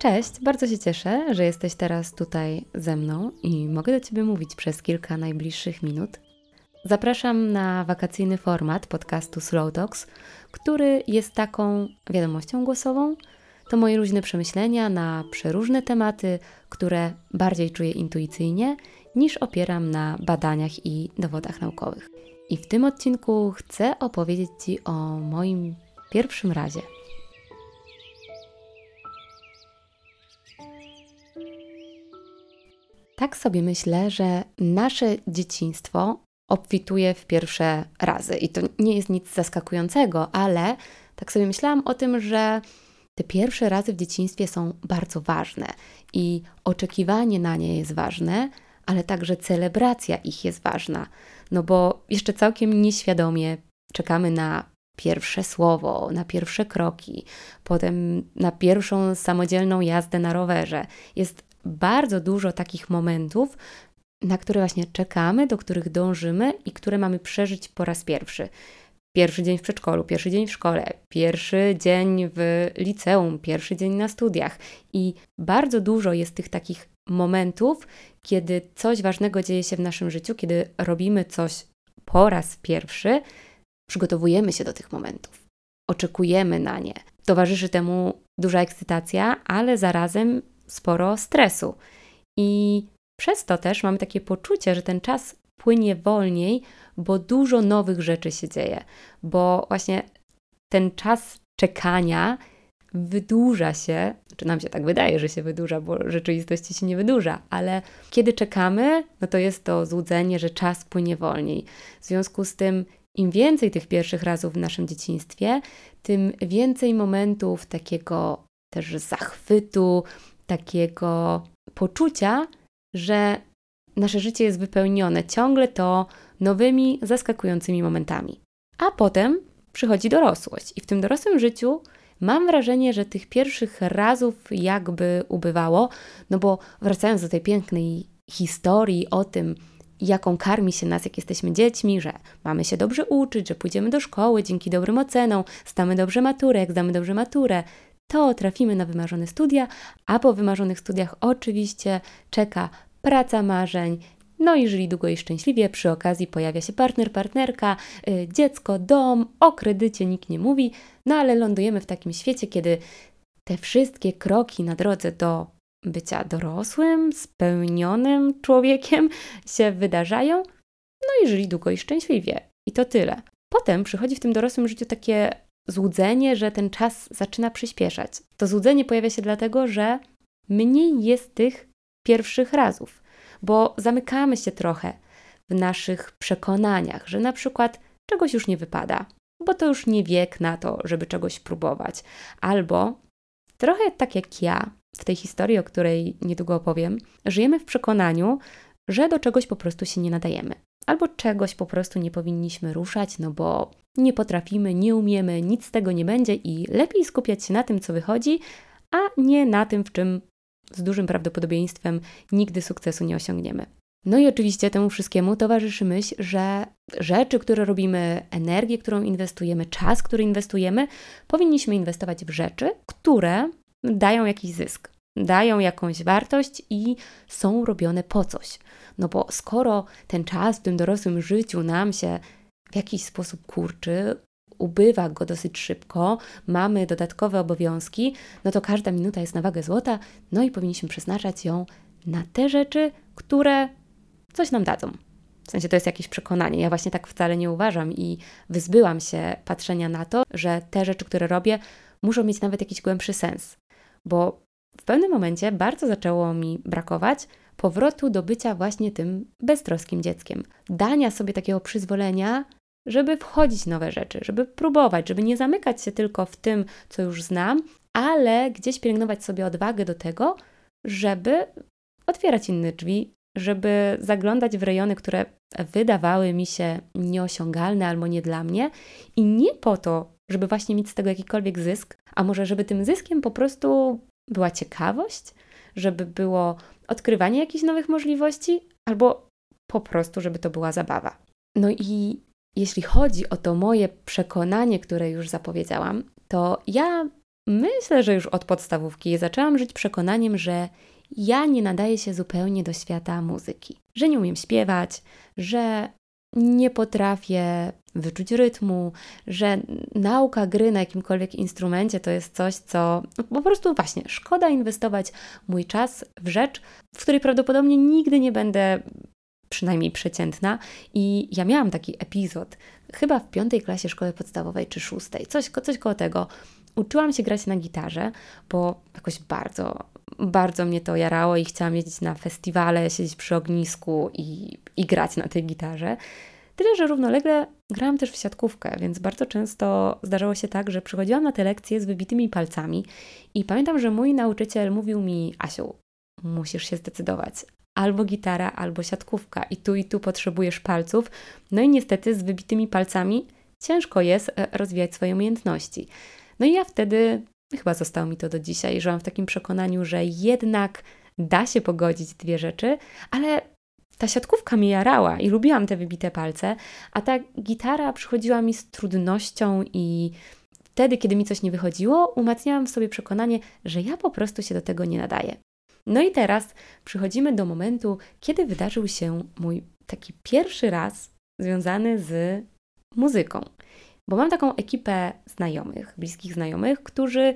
Cześć, bardzo się cieszę, że jesteś teraz tutaj ze mną i mogę do Ciebie mówić przez kilka najbliższych minut. Zapraszam na wakacyjny format podcastu Slow Talks, który jest taką wiadomością głosową. To moje luźne przemyślenia na przeróżne tematy, które bardziej czuję intuicyjnie niż opieram na badaniach i dowodach naukowych. I w tym odcinku chcę opowiedzieć Ci o moim pierwszym razie. Tak sobie myślę, że nasze dzieciństwo obfituje w pierwsze razy. I to nie jest nic zaskakującego, ale tak sobie myślałam o tym, że te pierwsze razy w dzieciństwie są bardzo ważne i oczekiwanie na nie jest ważne, ale także celebracja ich jest ważna. No bo jeszcze całkiem nieświadomie czekamy na pierwsze słowo, na pierwsze kroki, potem na pierwszą samodzielną jazdę na rowerze. Jest bardzo dużo takich momentów, na które właśnie czekamy, do których dążymy i które mamy przeżyć po raz pierwszy. Pierwszy dzień w przedszkolu, pierwszy dzień w szkole, pierwszy dzień w liceum, pierwszy dzień na studiach. I bardzo dużo jest tych takich momentów, kiedy coś ważnego dzieje się w naszym życiu, kiedy robimy coś po raz pierwszy, przygotowujemy się do tych momentów, oczekujemy na nie. Towarzyszy temu duża ekscytacja, ale zarazem sporo stresu. I przez to też mamy takie poczucie, że ten czas płynie wolniej, bo dużo nowych rzeczy się dzieje, bo właśnie ten czas czekania wydłuża się, czy nam się tak wydaje, że się wydłuża, bo w rzeczywistości się nie wydłuża, ale kiedy czekamy, no to jest to złudzenie, że czas płynie wolniej. W związku z tym, im więcej tych pierwszych razów w naszym dzieciństwie, tym więcej momentów takiego też zachwytu, takiego poczucia, że nasze życie jest wypełnione ciągle to nowymi, zaskakującymi momentami. A potem przychodzi dorosłość, i w tym dorosłym życiu mam wrażenie, że tych pierwszych razów jakby ubywało, no bo wracając do tej pięknej historii o tym, jaką karmi się nas, jak jesteśmy dziećmi, że mamy się dobrze uczyć, że pójdziemy do szkoły dzięki dobrym ocenom, zdamy dobrze maturę, jak zdamy dobrze maturę, to trafimy na wymarzone studia, a po wymarzonych studiach oczywiście czeka praca marzeń. No i żyli długo i szczęśliwie, przy okazji pojawia się partner, partnerka, yy, dziecko, dom, o kredycie nikt nie mówi, no ale lądujemy w takim świecie, kiedy te wszystkie kroki na drodze do bycia dorosłym, spełnionym człowiekiem się wydarzają, no i żyli długo i szczęśliwie. I to tyle. Potem przychodzi w tym dorosłym życiu takie złudzenie, że ten czas zaczyna przyspieszać. To złudzenie pojawia się dlatego, że mniej jest tych pierwszych razów, bo zamykamy się trochę w naszych przekonaniach, że na przykład czegoś już nie wypada, bo to już nie wiek na to, żeby czegoś próbować, albo trochę tak jak ja w tej historii, o której niedługo opowiem, żyjemy w przekonaniu, że do czegoś po prostu się nie nadajemy, albo czegoś po prostu nie powinniśmy ruszać, no bo nie potrafimy, nie umiemy, nic z tego nie będzie i lepiej skupiać się na tym, co wychodzi, a nie na tym, w czym z dużym prawdopodobieństwem nigdy sukcesu nie osiągniemy. No i oczywiście temu wszystkiemu towarzyszy myśl, że rzeczy, które robimy, energię, którą inwestujemy, czas, który inwestujemy, powinniśmy inwestować w rzeczy, które dają jakiś zysk, dają jakąś wartość i są robione po coś. No bo skoro ten czas w tym dorosłym życiu nam się w jakiś sposób kurczy, ubywa go dosyć szybko, mamy dodatkowe obowiązki, no to każda minuta jest na wagę złota, no i powinniśmy przeznaczać ją na te rzeczy, które coś nam dadzą. W sensie to jest jakieś przekonanie. Ja właśnie tak wcale nie uważam i wyzbyłam się patrzenia na to, że te rzeczy, które robię, muszą mieć nawet jakiś głębszy sens. Bo w pewnym momencie bardzo zaczęło mi brakować powrotu do bycia właśnie tym beztroskim dzieckiem. Dania sobie takiego przyzwolenia żeby wchodzić w nowe rzeczy, żeby próbować, żeby nie zamykać się tylko w tym, co już znam, ale gdzieś pielęgnować sobie odwagę do tego, żeby otwierać inne drzwi, żeby zaglądać w rejony, które wydawały mi się nieosiągalne albo nie dla mnie i nie po to, żeby właśnie mieć z tego jakikolwiek zysk, a może żeby tym zyskiem po prostu była ciekawość, żeby było odkrywanie jakichś nowych możliwości, albo po prostu, żeby to była zabawa. No i jeśli chodzi o to moje przekonanie, które już zapowiedziałam, to ja myślę, że już od podstawówki zaczęłam żyć przekonaniem, że ja nie nadaję się zupełnie do świata muzyki, że nie umiem śpiewać, że nie potrafię wyczuć rytmu, że nauka gry na jakimkolwiek instrumencie to jest coś, co po prostu właśnie szkoda inwestować mój czas w rzecz, w której prawdopodobnie nigdy nie będę przynajmniej przeciętna. I ja miałam taki epizod, chyba w piątej klasie szkoły podstawowej czy szóstej, coś, coś koło tego. Uczyłam się grać na gitarze, bo jakoś bardzo, bardzo mnie to jarało i chciałam jeździć na festiwale, siedzieć przy ognisku i, i grać na tej gitarze. Tyle, że równolegle grałam też w siatkówkę, więc bardzo często zdarzało się tak, że przychodziłam na te lekcje z wybitymi palcami i pamiętam, że mój nauczyciel mówił mi: Asiu, musisz się zdecydować. Albo gitara, albo siatkówka, i tu i tu potrzebujesz palców. No i niestety z wybitymi palcami ciężko jest e, rozwijać swoje umiejętności. No i ja wtedy, chyba zostało mi to do dzisiaj, żyłam w takim przekonaniu, że jednak da się pogodzić dwie rzeczy, ale ta siatkówka mi jarała i lubiłam te wybite palce, a ta gitara przychodziła mi z trudnością i wtedy, kiedy mi coś nie wychodziło, umacniałam w sobie przekonanie, że ja po prostu się do tego nie nadaję. No i teraz przychodzimy do momentu, kiedy wydarzył się mój taki pierwszy raz związany z muzyką. Bo mam taką ekipę znajomych, bliskich znajomych, którzy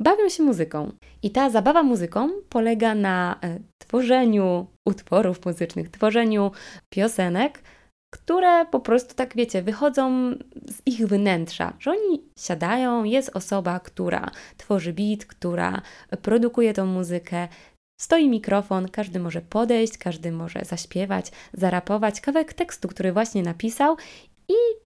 bawią się muzyką. I ta zabawa muzyką polega na e, tworzeniu utworów muzycznych, tworzeniu piosenek, które po prostu tak wiecie, wychodzą z ich wnętrza, że oni siadają, jest osoba, która tworzy beat, która produkuje tą muzykę, stoi mikrofon, każdy może podejść, każdy może zaśpiewać, zarapować kawałek tekstu, który właśnie napisał i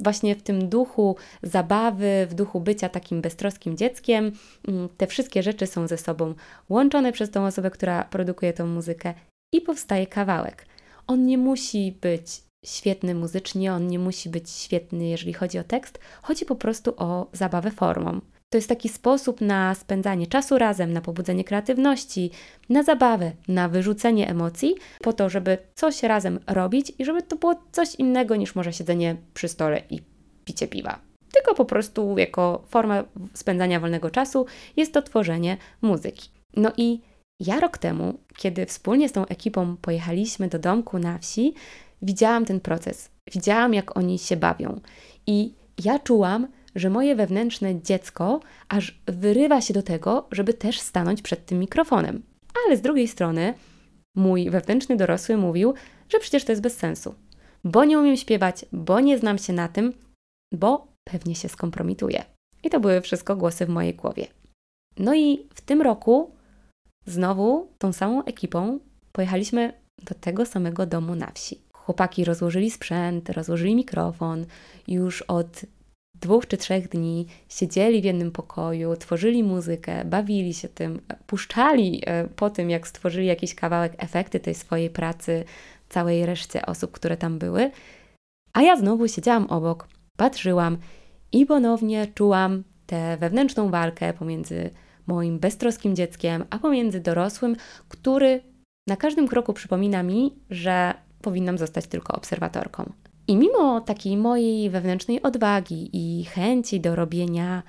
właśnie w tym duchu zabawy, w duchu bycia takim beztroskim dzieckiem, mm, te wszystkie rzeczy są ze sobą łączone przez tą osobę, która produkuje tą muzykę i powstaje kawałek. On nie musi być świetny muzycznie, on nie musi być świetny, jeżeli chodzi o tekst, chodzi po prostu o zabawę formą. To jest taki sposób na spędzanie czasu razem, na pobudzenie kreatywności, na zabawę, na wyrzucenie emocji, po to, żeby coś razem robić i żeby to było coś innego niż może siedzenie przy stole i picie piwa. Tylko po prostu jako forma spędzania wolnego czasu jest to tworzenie muzyki. No i ja rok temu, kiedy wspólnie z tą ekipą pojechaliśmy do domku na wsi, widziałam ten proces. Widziałam, jak oni się bawią. I ja czułam, że moje wewnętrzne dziecko aż wyrywa się do tego, żeby też stanąć przed tym mikrofonem. Ale z drugiej strony mój wewnętrzny dorosły mówił, że przecież to jest bez sensu. Bo nie umiem śpiewać, bo nie znam się na tym, bo pewnie się skompromituję. I to były wszystko głosy w mojej głowie. No i w tym roku znowu tą samą ekipą pojechaliśmy do tego samego domu na wsi. Chłopaki rozłożyli sprzęt, rozłożyli mikrofon. Już od dwóch czy trzech dni siedzieli w jednym pokoju, tworzyli muzykę, bawili się tym, puszczali e, po tym, jak stworzyli jakiś kawałek, efekty tej swojej pracy całej reszcie osób, które tam były. A ja znowu siedziałam obok, patrzyłam i ponownie czułam tę wewnętrzną walkę pomiędzy moim beztroskim dzieckiem, a pomiędzy dorosłym, który na każdym kroku przypomina mi, że powinnam zostać tylko obserwatorką. I mimo takiej mojej wewnętrznej odwagi i chęci do robienia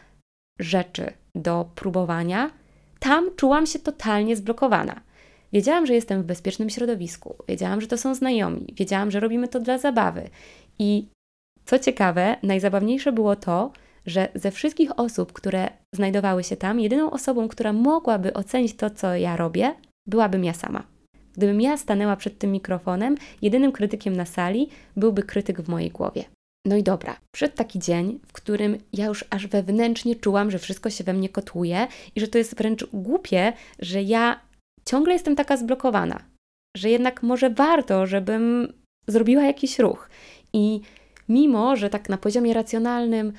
rzeczy, do próbowania, tam czułam się totalnie zblokowana. Wiedziałam, że jestem w bezpiecznym środowisku, wiedziałam, że to są znajomi, wiedziałam, że robimy to dla zabawy. I co ciekawe, najzabawniejsze było to, że ze wszystkich osób, które znajdowały się tam, jedyną osobą, która mogłaby ocenić to, co ja robię, byłabym ja sama. Gdybym ja stanęła przed tym mikrofonem, jedynym krytykiem na sali byłby krytyk w mojej głowie. No i dobra, przyszedł taki dzień, w którym ja już aż wewnętrznie czułam, że wszystko się we mnie kotłuje i że to jest wręcz głupie, że ja ciągle jestem taka zblokowana, że jednak może warto, żebym zrobiła jakiś ruch. I mimo, że tak na poziomie racjonalnym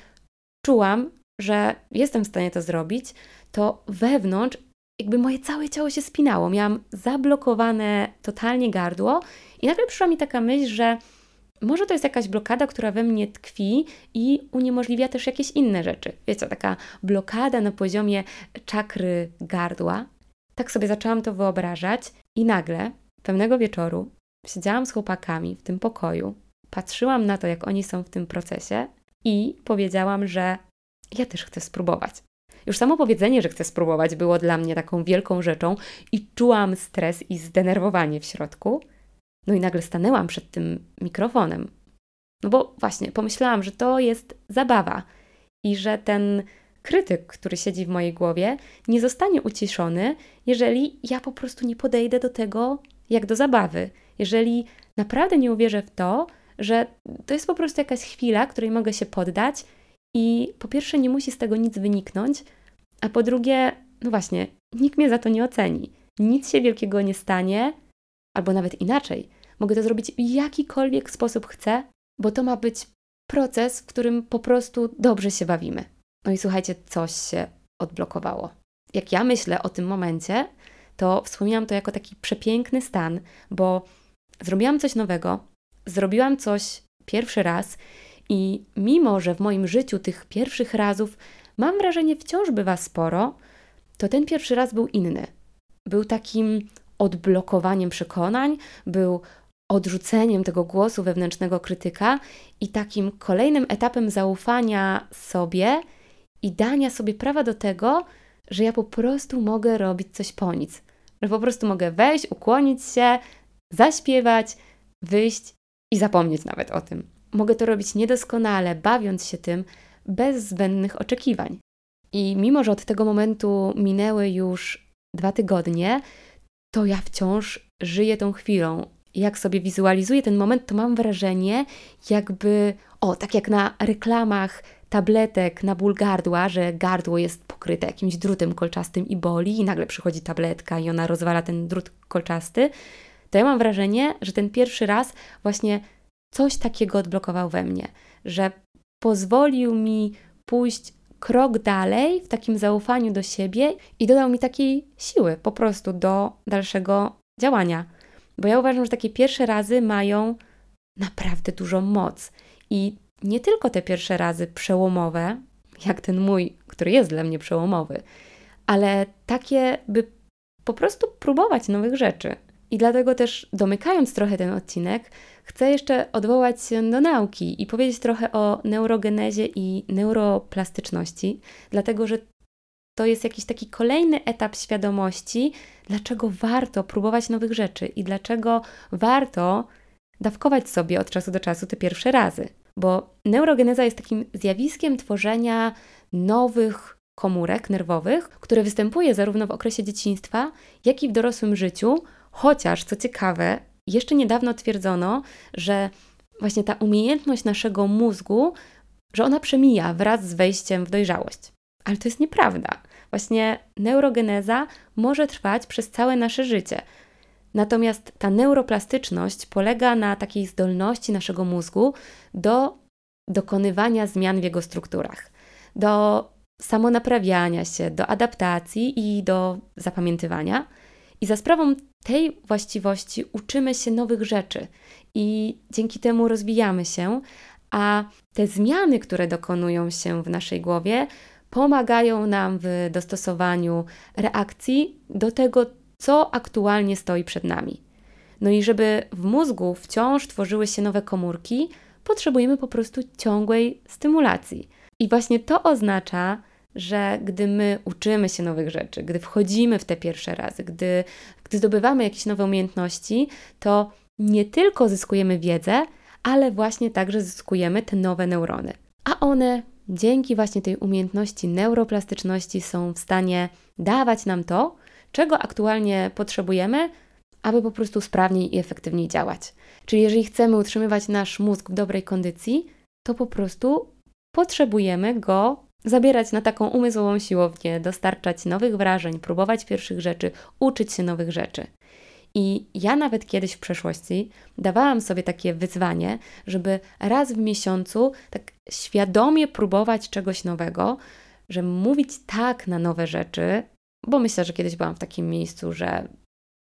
czułam, że jestem w stanie to zrobić, to wewnątrz jakby moje całe ciało się spinało. Miałam zablokowane totalnie gardło i nagle przyszła mi taka myśl, że może to jest jakaś blokada, która we mnie tkwi i uniemożliwia też jakieś inne rzeczy. Wiecie, taka blokada na poziomie czakry gardła. Tak sobie zaczęłam to wyobrażać i nagle, pewnego wieczoru, siedziałam z chłopakami w tym pokoju, patrzyłam na to, jak oni są w tym procesie i powiedziałam, że ja też chcę spróbować. Już samo powiedzenie, że chcę spróbować, było dla mnie taką wielką rzeczą i czułam stres i zdenerwowanie w środku. No i nagle stanęłam przed tym mikrofonem. No bo właśnie, pomyślałam, że to jest zabawa i że ten krytyk, który siedzi w mojej głowie, nie zostanie uciszony, jeżeli ja po prostu nie podejdę do tego jak do zabawy. Jeżeli naprawdę nie uwierzę w to, że to jest po prostu jakaś chwila, której mogę się poddać i po pierwsze nie musi z tego nic wyniknąć, a po drugie, no właśnie, nikt mnie za to nie oceni. Nic się wielkiego nie stanie, albo nawet inaczej. Mogę to zrobić w jakikolwiek sposób chcę, bo to ma być proces, w którym po prostu dobrze się bawimy. No i słuchajcie, coś się odblokowało. Jak ja myślę o tym momencie, to wspominam to jako taki przepiękny stan, bo zrobiłam coś nowego, zrobiłam coś pierwszy raz i mimo, że w moim życiu tych pierwszych razów mam wrażenie wciąż bywa sporo, to ten pierwszy raz był inny. Był takim odblokowaniem przekonań, był odrzuceniem tego głosu wewnętrznego krytyka i takim kolejnym etapem zaufania sobie i dania sobie prawa do tego, że ja po prostu mogę robić coś po nic. Że po prostu mogę wejść, ukłonić się, zaśpiewać, wyjść i zapomnieć nawet o tym. Mogę to robić niedoskonale, bawiąc się tym, bez zbędnych oczekiwań. I mimo, że od tego momentu minęły już dwa tygodnie, to ja wciąż żyję tą chwilą. Jak sobie wizualizuję ten moment, to mam wrażenie, jakby, o, tak jak na reklamach tabletek na ból gardła, że gardło jest pokryte jakimś drutem kolczastym i boli, i nagle przychodzi tabletka i ona rozwala ten drut kolczasty, to ja mam wrażenie, że ten pierwszy raz właśnie coś takiego odblokował we mnie, że pozwolił mi pójść krok dalej w takim zaufaniu do siebie i dodał mi takiej siły po prostu do dalszego działania. Bo ja uważam, że takie pierwsze razy mają naprawdę dużą moc. I nie tylko te pierwsze razy przełomowe, jak ten mój, który jest dla mnie przełomowy, ale takie, by po prostu próbować nowych rzeczy. I dlatego też, domykając trochę ten odcinek, chcę jeszcze odwołać się do nauki i powiedzieć trochę o neurogenezie i neuroplastyczności, dlatego że to jest jakiś taki kolejny etap świadomości, dlaczego warto próbować nowych rzeczy i dlaczego warto dawkować sobie od czasu do czasu te pierwsze razy. Bo neurogeneza jest takim zjawiskiem tworzenia nowych komórek nerwowych, które występuje zarówno w okresie dzieciństwa, jak i w dorosłym życiu, chociaż co ciekawe, jeszcze niedawno twierdzono, że właśnie ta umiejętność naszego mózgu, że ona przemija wraz z wejściem w dojrzałość. Ale to jest nieprawda. Właśnie neurogeneza może trwać przez całe nasze życie. Natomiast ta neuroplastyczność polega na takiej zdolności naszego mózgu do dokonywania zmian w jego strukturach, do samonaprawiania się, do adaptacji i do zapamiętywania. I za sprawą tej właściwości uczymy się nowych rzeczy i dzięki temu rozwijamy się, a te zmiany, które dokonują się w naszej głowie, pomagają nam w dostosowaniu reakcji do tego, co aktualnie stoi przed nami. No i żeby w mózgu wciąż tworzyły się nowe komórki, potrzebujemy po prostu ciągłej stymulacji. I właśnie to oznacza, że gdy my uczymy się nowych rzeczy, gdy wchodzimy w te pierwsze razy, gdy, gdy zdobywamy jakieś nowe umiejętności, to nie tylko zyskujemy wiedzę, ale właśnie także zyskujemy te nowe neurony. A one dzięki właśnie tej umiejętności neuroplastyczności są w stanie dawać nam to, czego aktualnie potrzebujemy, aby po prostu sprawniej i efektywniej działać. Czyli jeżeli chcemy utrzymywać nasz mózg w dobrej kondycji, to po prostu potrzebujemy go zabierać na taką umysłową siłownię, dostarczać nowych wrażeń, próbować pierwszych rzeczy, uczyć się nowych rzeczy. I ja nawet kiedyś w przeszłości dawałam sobie takie wyzwanie, żeby raz w miesiącu tak świadomie próbować czegoś nowego, że mówić tak na nowe rzeczy, bo myślę, że kiedyś byłam w takim miejscu, że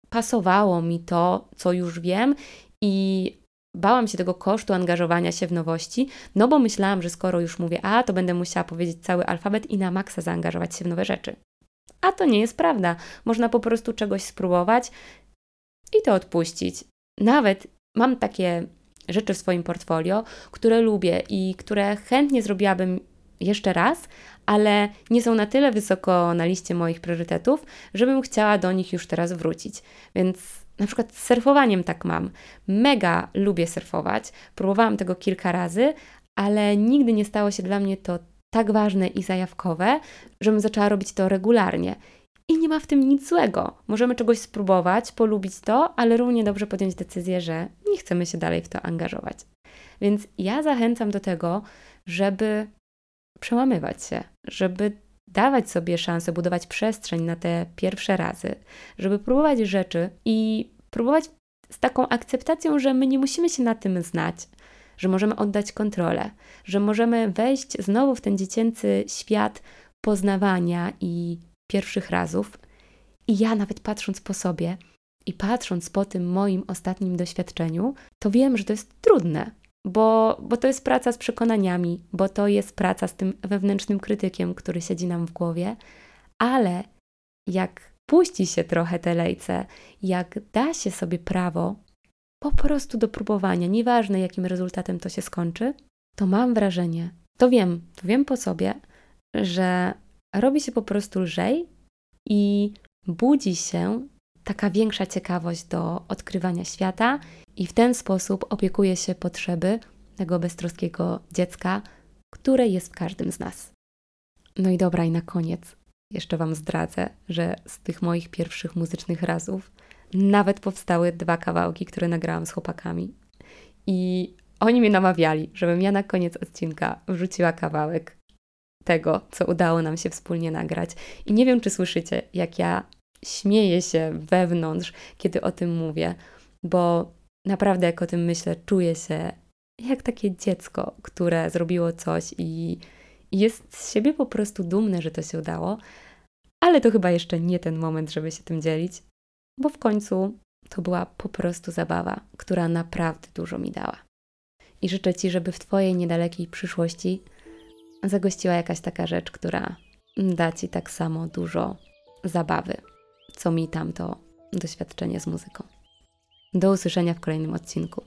pasowało mi to, co już wiem i bałam się tego kosztu angażowania się w nowości, no bo myślałam, że skoro już mówię A, to będę musiała powiedzieć cały alfabet i na maksa zaangażować się w nowe rzeczy. A to nie jest prawda. Można po prostu czegoś spróbować i to odpuścić. Nawet mam takie rzeczy w swoim portfolio, które lubię i które chętnie zrobiłabym jeszcze raz, ale nie są na tyle wysoko na liście moich priorytetów, żebym chciała do nich już teraz wrócić. Więc na przykład z surfowaniem tak mam. Mega lubię surfować, próbowałam tego kilka razy, ale nigdy nie stało się dla mnie to tak ważne i zajawkowe, żebym zaczęła robić to regularnie. I nie ma w tym nic złego. Możemy czegoś spróbować, polubić to, ale równie dobrze podjąć decyzję, że nie chcemy się dalej w to angażować. Więc ja zachęcam do tego, żeby przełamywać się, żeby dawać sobie szansę budować przestrzeń na te pierwsze razy, żeby próbować rzeczy i próbować z taką akceptacją, że my nie musimy się na tym znać, że możemy oddać kontrolę, że możemy wejść znowu w ten dziecięcy świat poznawania i pierwszych razów. I ja nawet patrząc po sobie i patrząc po tym moim ostatnim doświadczeniu, to wiem, że to jest trudne, bo, bo to jest praca z przekonaniami, bo to jest praca z tym wewnętrznym krytykiem, który siedzi nam w głowie, ale jak puści się trochę te lejce, jak da się sobie prawo po prostu do próbowania, nieważne jakim rezultatem to się skończy, to mam wrażenie, to wiem, to wiem po sobie, że robi się po prostu lżej i budzi się taka większa ciekawość do odkrywania świata i w ten sposób opiekuje się potrzeby tego beztroskiego dziecka, które jest w każdym z nas. No i dobra, i na koniec jeszcze Wam zdradzę, że z tych moich pierwszych muzycznych razów nawet powstały dwa kawałki, które nagrałam z chłopakami. I oni mnie namawiali, żebym ja na koniec odcinka wrzuciła kawałek tego, co udało nam się wspólnie nagrać. I nie wiem, czy słyszycie, jak ja śmieję się wewnątrz, kiedy o tym mówię, bo naprawdę, jak o tym myślę, czuję się jak takie dziecko, które zrobiło coś i jest z siebie po prostu dumne, że to się udało. Ale to chyba jeszcze nie ten moment, żeby się tym dzielić, bo w końcu to była po prostu zabawa, która naprawdę dużo mi dała. I życzę Ci, żeby w Twojej niedalekiej przyszłości zagościła jakaś taka rzecz, która da Ci tak samo dużo zabawy, co mi tamto doświadczenie z muzyką. Do usłyszenia w kolejnym odcinku.